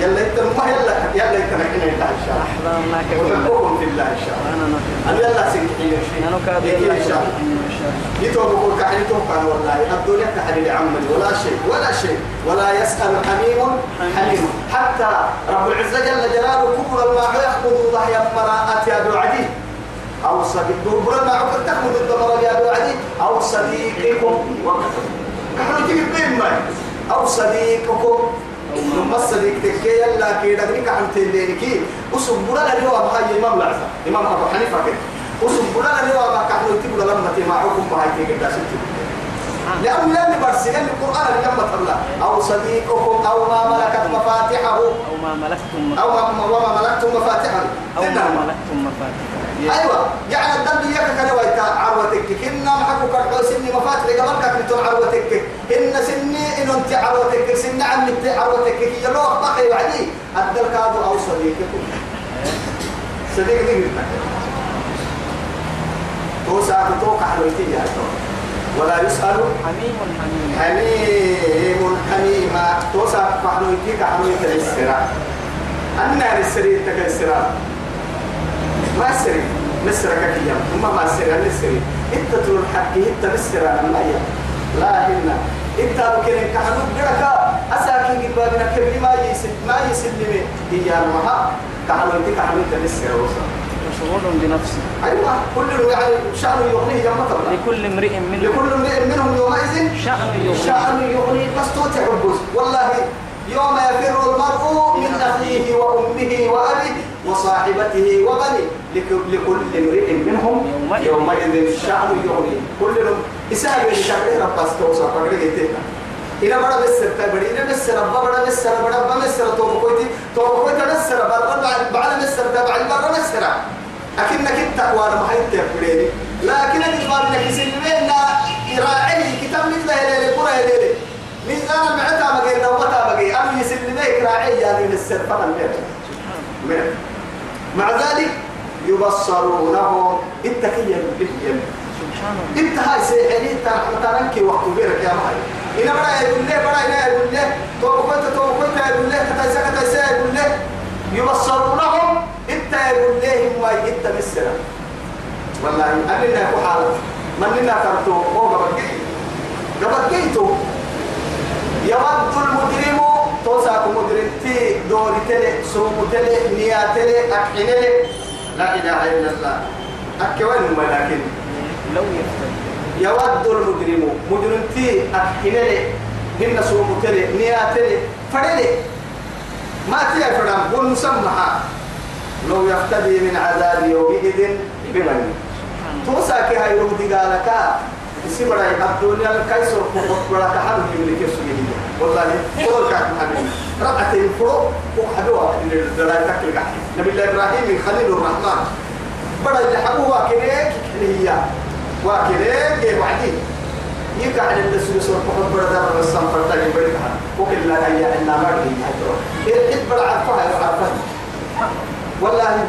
يلا انت ما يلا يلا انت نحن انت إن شاء الله. وتحبكم في الله إن شاء الله. نحن أنا يلا سنكحين شيء أنا كابي إن شاء الله. يتوب بقول كحني توقع والله الدنيا كحني لعمل ولا شيء ولا شيء. ولا يسأل حميم حميم. حتى رب العزة جل جلاله كبر الماء يأخذ ضحي المراءة يا ابو عدي أو صديق كبر الماء تأخذ الضمر يا ابو عدي أو صديقكم كحني تجيب ما أو صديقكم ثم الصديق تكي يلا كي دقنك عن تلينكي وسبنا لنا هاي إمام العزة إمام أبو حنيفة كده وسبنا لنا ما كحنو تقول لما تسمعكم بهاي كده داسنتي لأن لم برسل القرآن لما الله أو صديقكم أو ما ملكت مفاتحه أو ما ملكتم أو ما وما ملكتم مفاتحه أو ما. ملكتم مفاتيحه أيوه يعني الدم ياك كان ويتا عروتك كنا محكو كرحو سني مفاتح قبل كنتون عروتك إن سني ان أنت عروتك سن عم انت عروتك هي لو بقي وعدي. الدل كادو أو صديقكم. صديق دي تو ساعة تو كحلويتي يا تو ولا يسأل. حميم حميم. حميم حميما تو ساعة كحلويتي كحلويتي السرا النار السرير تكسرا ما سري مسر كيا ثم ما سري أنا أنت تقول حكي أنت مسر أنا لا لا هنا أنت ممكن كحلو بركة أساكن جبابنا كبر ما يسل ما يسلم هي المها كحلو أنت كحلو أنت مسر وصل. مشغول بنفسه أيوة. كل يعني شأن يغنيه طبعا لكل امرئ منهم. لكل امرئ منهم يومئذ شأن يغنيه. شأن يغنيه. بس توتي والله يوم يفر المرء من أخيه وأمه وأبيه. وصاحبته وبنيه لك- لكل امرئ منهم يومئذ. شأن يغنيه كلهم اللي شاكرين رباس توسع فقرق يتينا إذا بڑا بسر تبڑی إذا بسر أبا بڑا بسر بڑا أبا بسر تو بكويتي تو بكويتي بسر برا بعد بعد بسر تبع برا بسر. أكنك أنت وأنا ما حيت تبريني. لكن أنت ما بدك يسلمين راعي كتاب مثل هلال كرة هلال ميزان المعتا بقي نومتا بقي. أنا يسلميك راعي يعني من الميت من مع ذلك يبصرونهم. انت كي الله. انت هاي سيحني انت رنكي وقت بيرك يا مهي إنا بڑا يقول له بڑا إنا يقول له تو كنت تو كنت يقول له كتايسا كتايسا يقول له يبصرونهم. انت يقول له ما انت مسرا والله أننا يكون حالة من لنا كرتو هو قبل قبل يود المجرم توساك مجرم تي دوري تلي سوم تلي نيا تلي أكحن لي. لا إله إلا الله. أكوان ولكن لو يفتدي يود المجرم مجرمتي أكحن لي. هن سوم تلي نيا تلي فرلي ما تيا فرام قول مسمحة. لو يفتدي من عذاب يومئذ بمن؟ توسا كي هاي رودي قالك isi bara abdunya kai so ko bara ka wallahi ko ka halu ra'atin furo ko hadwa ni dara takil ka nabi ibrahim khalilur rahman bara اللي حبوها كده اللي هي وكده جه بعدين يقع على الدسوس والحب برا دار الرسام فرتا يبرك وكل لا هي إلا ما هي هترو الحب برا عرفها عرفها والله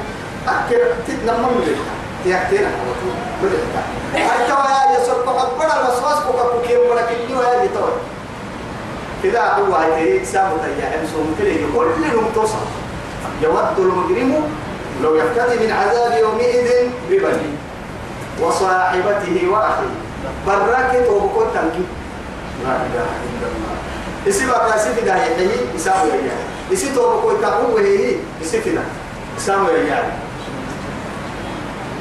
أكر تتنمم لك تيكتنا بدأت حتى يا يسر حب برا الوسواس كوكا كيم برا كنيو يا بتوع كذا هو هاي سامو تيا أمسهم كده كل يوم توصل. يود المجرم لو يفتدي من عذاب يومئذ ببنيه وصاحبته وأخيه. براكت وبكون تنكي. لا إله إلا الله. isamu ya yi isi to ko ta ku he yi isi fida isamu ya yi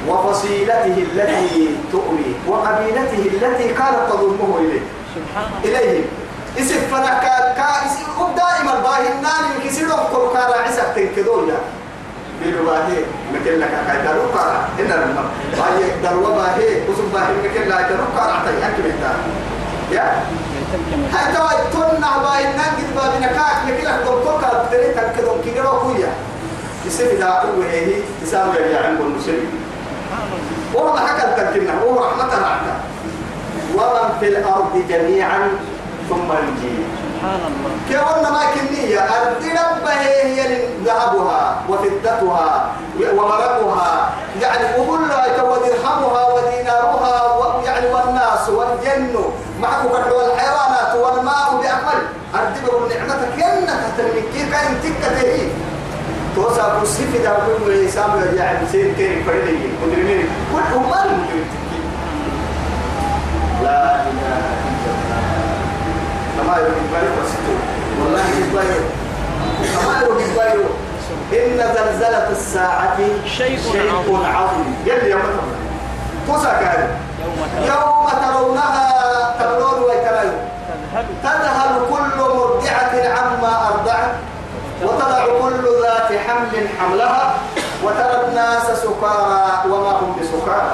وفصيلته التي تؤوي وقبيلته التي كانت تضمه إليه. سبحان الله. إليه. اسم فلك كا اسم دائما باهي النار يكسر كل كارا عسك تنكدويا بالباهي مثل لك كاي دارو كارا. إن الما باهي دارو باهي. وسم باهي مثل لك دارو كارا. تي أكيد يا. هاي توا تونا باهي النار قد باهي نكاك مثل لك دكتور كارا. تري تنكدون كيرو كويا اسم دارو هي اسم يا عند المسلمين وهو حكى التنكنا وهو رحمة رحمة ومن في الأرض جميعا ثم يجيب سبحان الله. كيوانا ما كنية. الدرب هي ذهبها وفدتها ومرقها يعني أبلها ودرهمها ودينارها يعني والناس والجن. معك والحيوانات والماء بأكمل الدبر نعمتك. ينك تنمكي كان تكته توسع كرسي دا كل الإنسان يرجع بسير كيري فريدي. كل مجرمين لا إله كما يقول بالي وسطو والله. يبايو كما يقول بالي إن زلزلة الساعة شيء عظيم. يلي يوم ترون توسع كان يوم يوم ترونها ويترون تذهل تذهل كل مرضعة عما أرضعت وتضع كل ذات حمل حملها. وترى الناس سكارى وما هم بسكارى.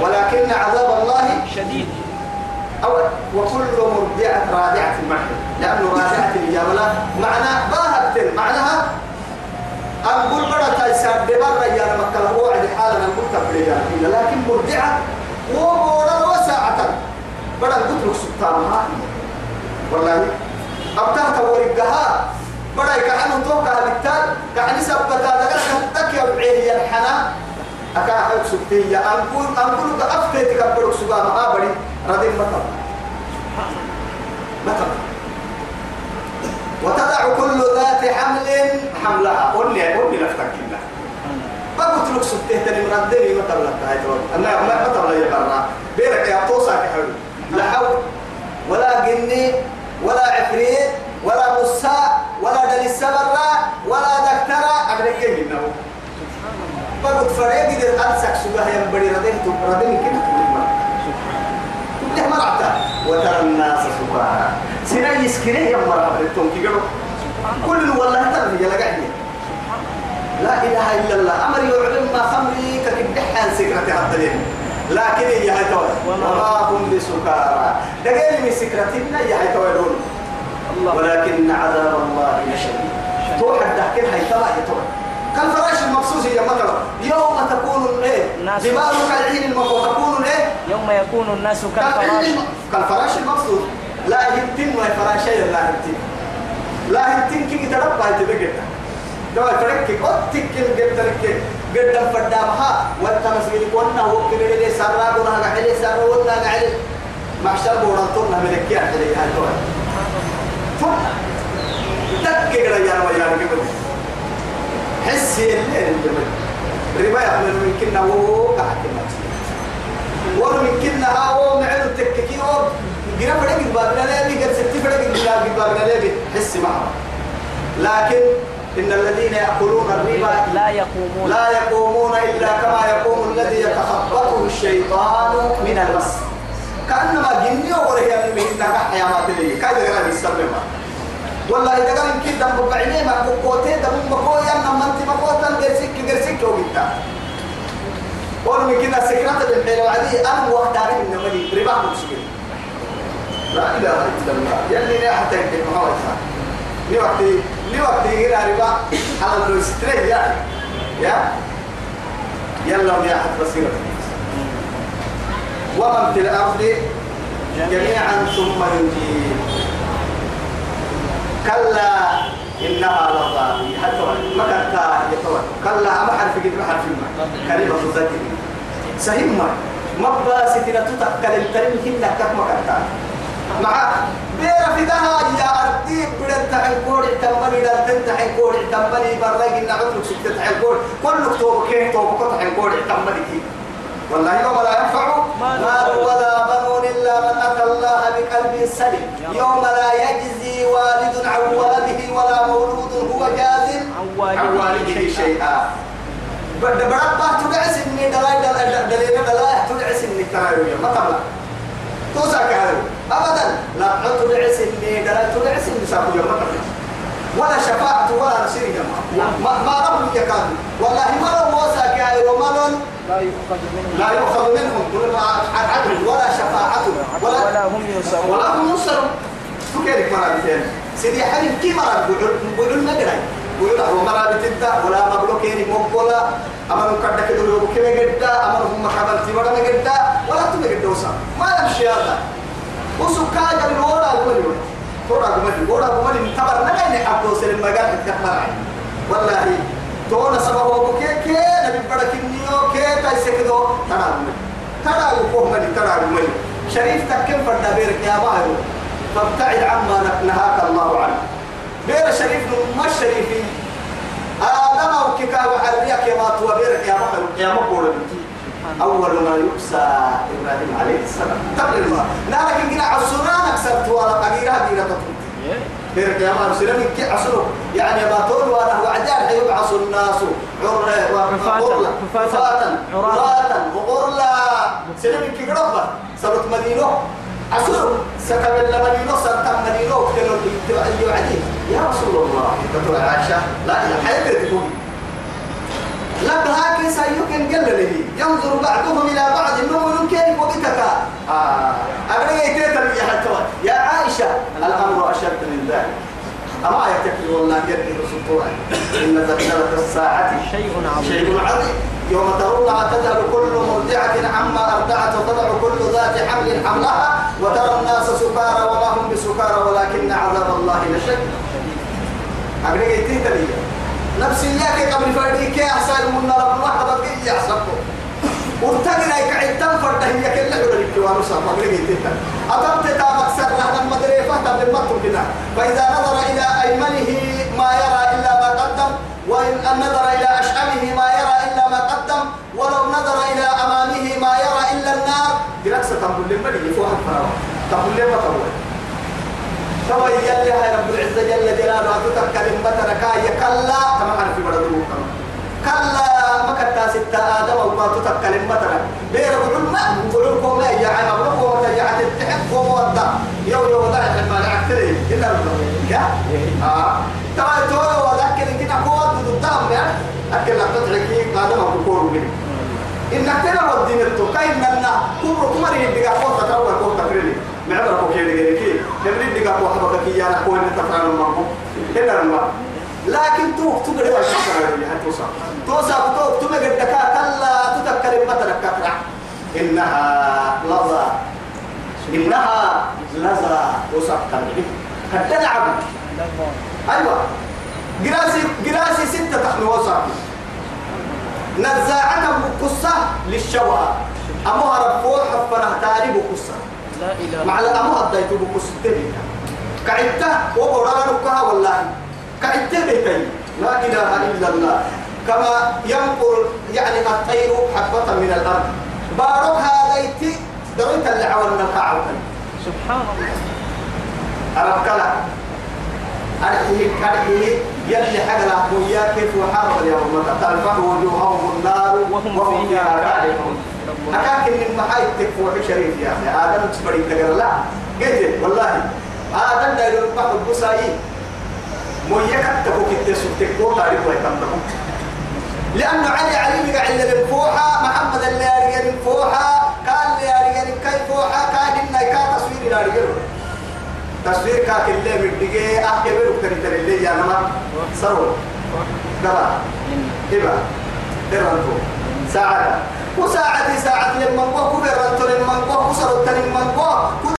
ولكن عذاب الله شديد. أو وكل مرضعة رادعة المحل. لأنه رادعة الجبلة معنى باهت معناها أقول برا تيسر ببرا يا مكة هو عند حالنا نقول تبلي لكن مرضعة وبورا وساعة. برا قلت لك سبحانها والله أبتهت ورقها. برا كأنه توقع بالتال كأنه سبتا دقل كتك يبعيه الحنا أكا حيث سبتية أنقول أنقول أفتي تكبرك سبحانه ما بري. ردين مطر مطر وتضع كل ذات حمل حملها. قل لي قل لي نفتك الله ما قلت لك سبته تاني مردني ما تبلغ هاي تقول أنا ما تبلغ يا برا. بيرك يا توسع كحلو لا حول ولا جني ولا عفريت ولا مساء ولا دل السبرة ولا دكتورة أبدا كم قلت فريق إذا أنسك سبها ينبري ردين ردين كده كله مرعتا وترى الناس سكارى سنا يسكره يا مرة بريتهم كي كل والله ترى يا لقعني لا إله إلا الله أمر يعلم ما خمري كتبدحها سكرة الدليل لكن هي هاي توي وما هم بسكارى دقيل من سكرتنا يا هاي توي دول الله ولكن عذاب الله لشديد توحد تحكي هاي تبع يتوي كالفراش المقصوص يا مثلا يوم تكون إيه؟ الناس- جبال كالعين المقصود تكون إيه؟ يوم يكون الناس كالفراش. كالفراش المقصود لا يمتن ولا فراشة لا يمتن لا يمتن كي تربى يتبقى دوا فرق قد تكل قد ترك قد فدامها. والتمسجد كنا هو كبير لي سرا كنا قاعد سرا ولا قاعد معشر بورانتون ملك يا علي هاي دوا تك كده يا ويا قبل حسي الليل الجمل ربا يعمل من كنا وهو قاعد ورمن كنا هاو معلو تككي أو جرا فرق بابنا لي قد ستي فرق بابنا لي حس معه. لكن إن الذين يأكلون الربا لا يقومون. لا يقومون إلا كما يقوم الذي يتخبطه الشيطان من المس. كأنما جني وره من إنك حيامات لي. كذا غير السلم والله إذا إن كده دم بعيني ما بقوتي دم بقويا نما أنت بقوتا درسك درسك وقتا قول من كده سكرات بالحيل وعدي أنا عارف إن ملي ربا مسلم لا إله إلا الله. يلي لا حتى يمكن محاولة لي وقت لي وقت يجينا ربا على الاستريح يعني. يا؟ يلا يا حد بصيرة. ومن في الأرض جميعا ثم ينجيه كلا إنها لظى حتى ما كانت كلا ما حرف قد ما حرف ما. كلمة تذكر سهم ما. ما باستنا تتكلم كلمة هنا كم ما كانت مع بير في دها يا أرتي بدن تحن كوري تمني دل تن تحن كوري تمني. برلاقي نعطلك سكت تحن كوري. كل كتوب كيه توب كت تحن كوري تمني. والله يوم لا ينفع. مال ولا أتى بقلب سليم. يوم لا يجزي والد عن ولده ولا مولود هو جاز عن والده شيئا. بعد بعد ما تدعس إني دلاي دلاي دلاي دلاي تدعس إني تراوي ما تبلا توسع كهذا أبدا. لا تدعس إني دلاي تدعس إني سافر ما تبلا ولا شفاعة ولا نصير جماعة. ما ما رب يكاد والله ما لو وسع كهذا ومالون لا يؤخذ منهم. لا يؤخذ منهم. عدل ولا شفاعة ولا ولا هم ينصرون. ولا هم ينصرون. فكيرك مرابطين سيدي حبيب كي مرابط بقول ما قرأي؟ بقول هو مرابط انت ولا مبلوكين مقبولا أما نكرد كده لو كم جدا أما هم حبل تبغى ما جدا ولا تبغى جدا وسام ما يمشي هذا. وسكاجا من ولا أقول تورا قمري ولا قمري تبر نجني حبوا سلم مجال تكمل والله تونا سبب كي كي نبي بدك النيو كي تايسك ترى ترى وفوق مني ترى مني شريف تكم فرد بيرك يا باهر فابتعد عما نهاك الله عنه بير شريف ما الشريفي آدم أو كيكا وحريك يا ما تو بيرك يا باهر يا ما بقول أول ما يكسى إبراهيم عليه السلام تقل ما نالك إنك عصرنا أكسرت ولا قديرها ديرة تطلع بيرك يا مار سلام كي عصروا يعني ما تقول وأنا وعدان حيبعص الناس عرى وفاتا عراتا وغرلا سلام كي قربا سبت مدينه عصروا سكب المدينة سكب مدينه كانوا يعدي يا رسول الله تقول عائشة لا إله حياتي تقول لك هاكي سيكن قل له ينظر بعضهم إلى بعض النمو كيف وقتك؟ آه أبني يتيتر يا حتوى يا عائشة الأمر أشد من ذلك. أما يتكلم والله يدي رسول إن زلزلة الساعة شيء عظيم. شيء عظيم. يوم ترونها تذهل كل مرضعة عما أرضعت وتضع كل ذات حمل حملها وترى الناس سكارى وما هم بسكارى ولكن عذاب الله لشد. أبني يتيتر نفسي ياك قبل فرديك يا أحسن من رب الله قبل كي يحسبه ورتقنا يكعد تنفر هي كل حول الكوان وصار ما بلغي تيتا. أتمت تامك سر رحنا المدريفة تبل مطر كنا فإذا نظر إلى أيمنه ما يرى إلا ما قدم وإن نظر إلى أشأمه ما يرى إلا ما قدم ولو نظر إلى أمامه ما يرى إلا النار. جلسة تقول لما لي فوق الفراغ تقول لما تقول توا يلي هاي رب العزة جل جلاله أتتكلم بتركا يكلا كما عرف بدو كلا. ما كتا ستة آدم وما تتكلم بترك بير بقول لكم لا بقول لكم يا عم تحب ووضع يو يو وضع لما نعكتري إلا يا؟ آه. توا وذاك اللي كنا قوة ضدهم يعني أكل تتركي آدم وبقول منه إنك تنا ودين التوكاي إننا كبر كمر يدقى قوة تروى قوة تفريلي معبر كوكي دقى كي نبري دقى قوة حبك كي أنا قوة نتفران المرمو إلا المرمو لكن توك تقدر تفران يعني توصل توصل توك تمجد دكا كلا تتكلم مثلا كفرع إنها لظى. إنها لظى. وصف تنبيه. هتلعب أيوة. جراسي جراسي ستة تحمي وصف نزاعة بقصة للشوى. أمها رفوع حفنا تاري بقصة لا إله. مع الأمها الدايت بقصة تبيتا كعدة وبراركها والله. كعدة بيتي لا إله إلا الله. كما ينقل يعني الطير حبة من الأرض. بارك هذا دويت اللي من القاعة سبحان الله. أربك لا أرحيه كرحيه. يلي حقلا قويا كيف وحرب اليوم؟ تلفح وجوههم النار. وهم فيها كالحون أكاك إن المحاي تكفوح شريف يا أخي. آدم تبري تقر لا. قلت والله. آدم دا يلقى البسائي مويا كتبو كتة سبتكو تاريخ ويتمتكو لأنه علي علي قاعد اللي فوحة محمد اللي أرجع فوحة قال اللي أرجع كيف فوحة قال إن كا تصوير أرجع تصوير كا كله مدقة أحكي بلو كريت اللي يا نما سرو دبا. إبا درانتو ساعة وساعة ساعة لما نقول كبر رنتو لما نقول كسر التاني لما نقول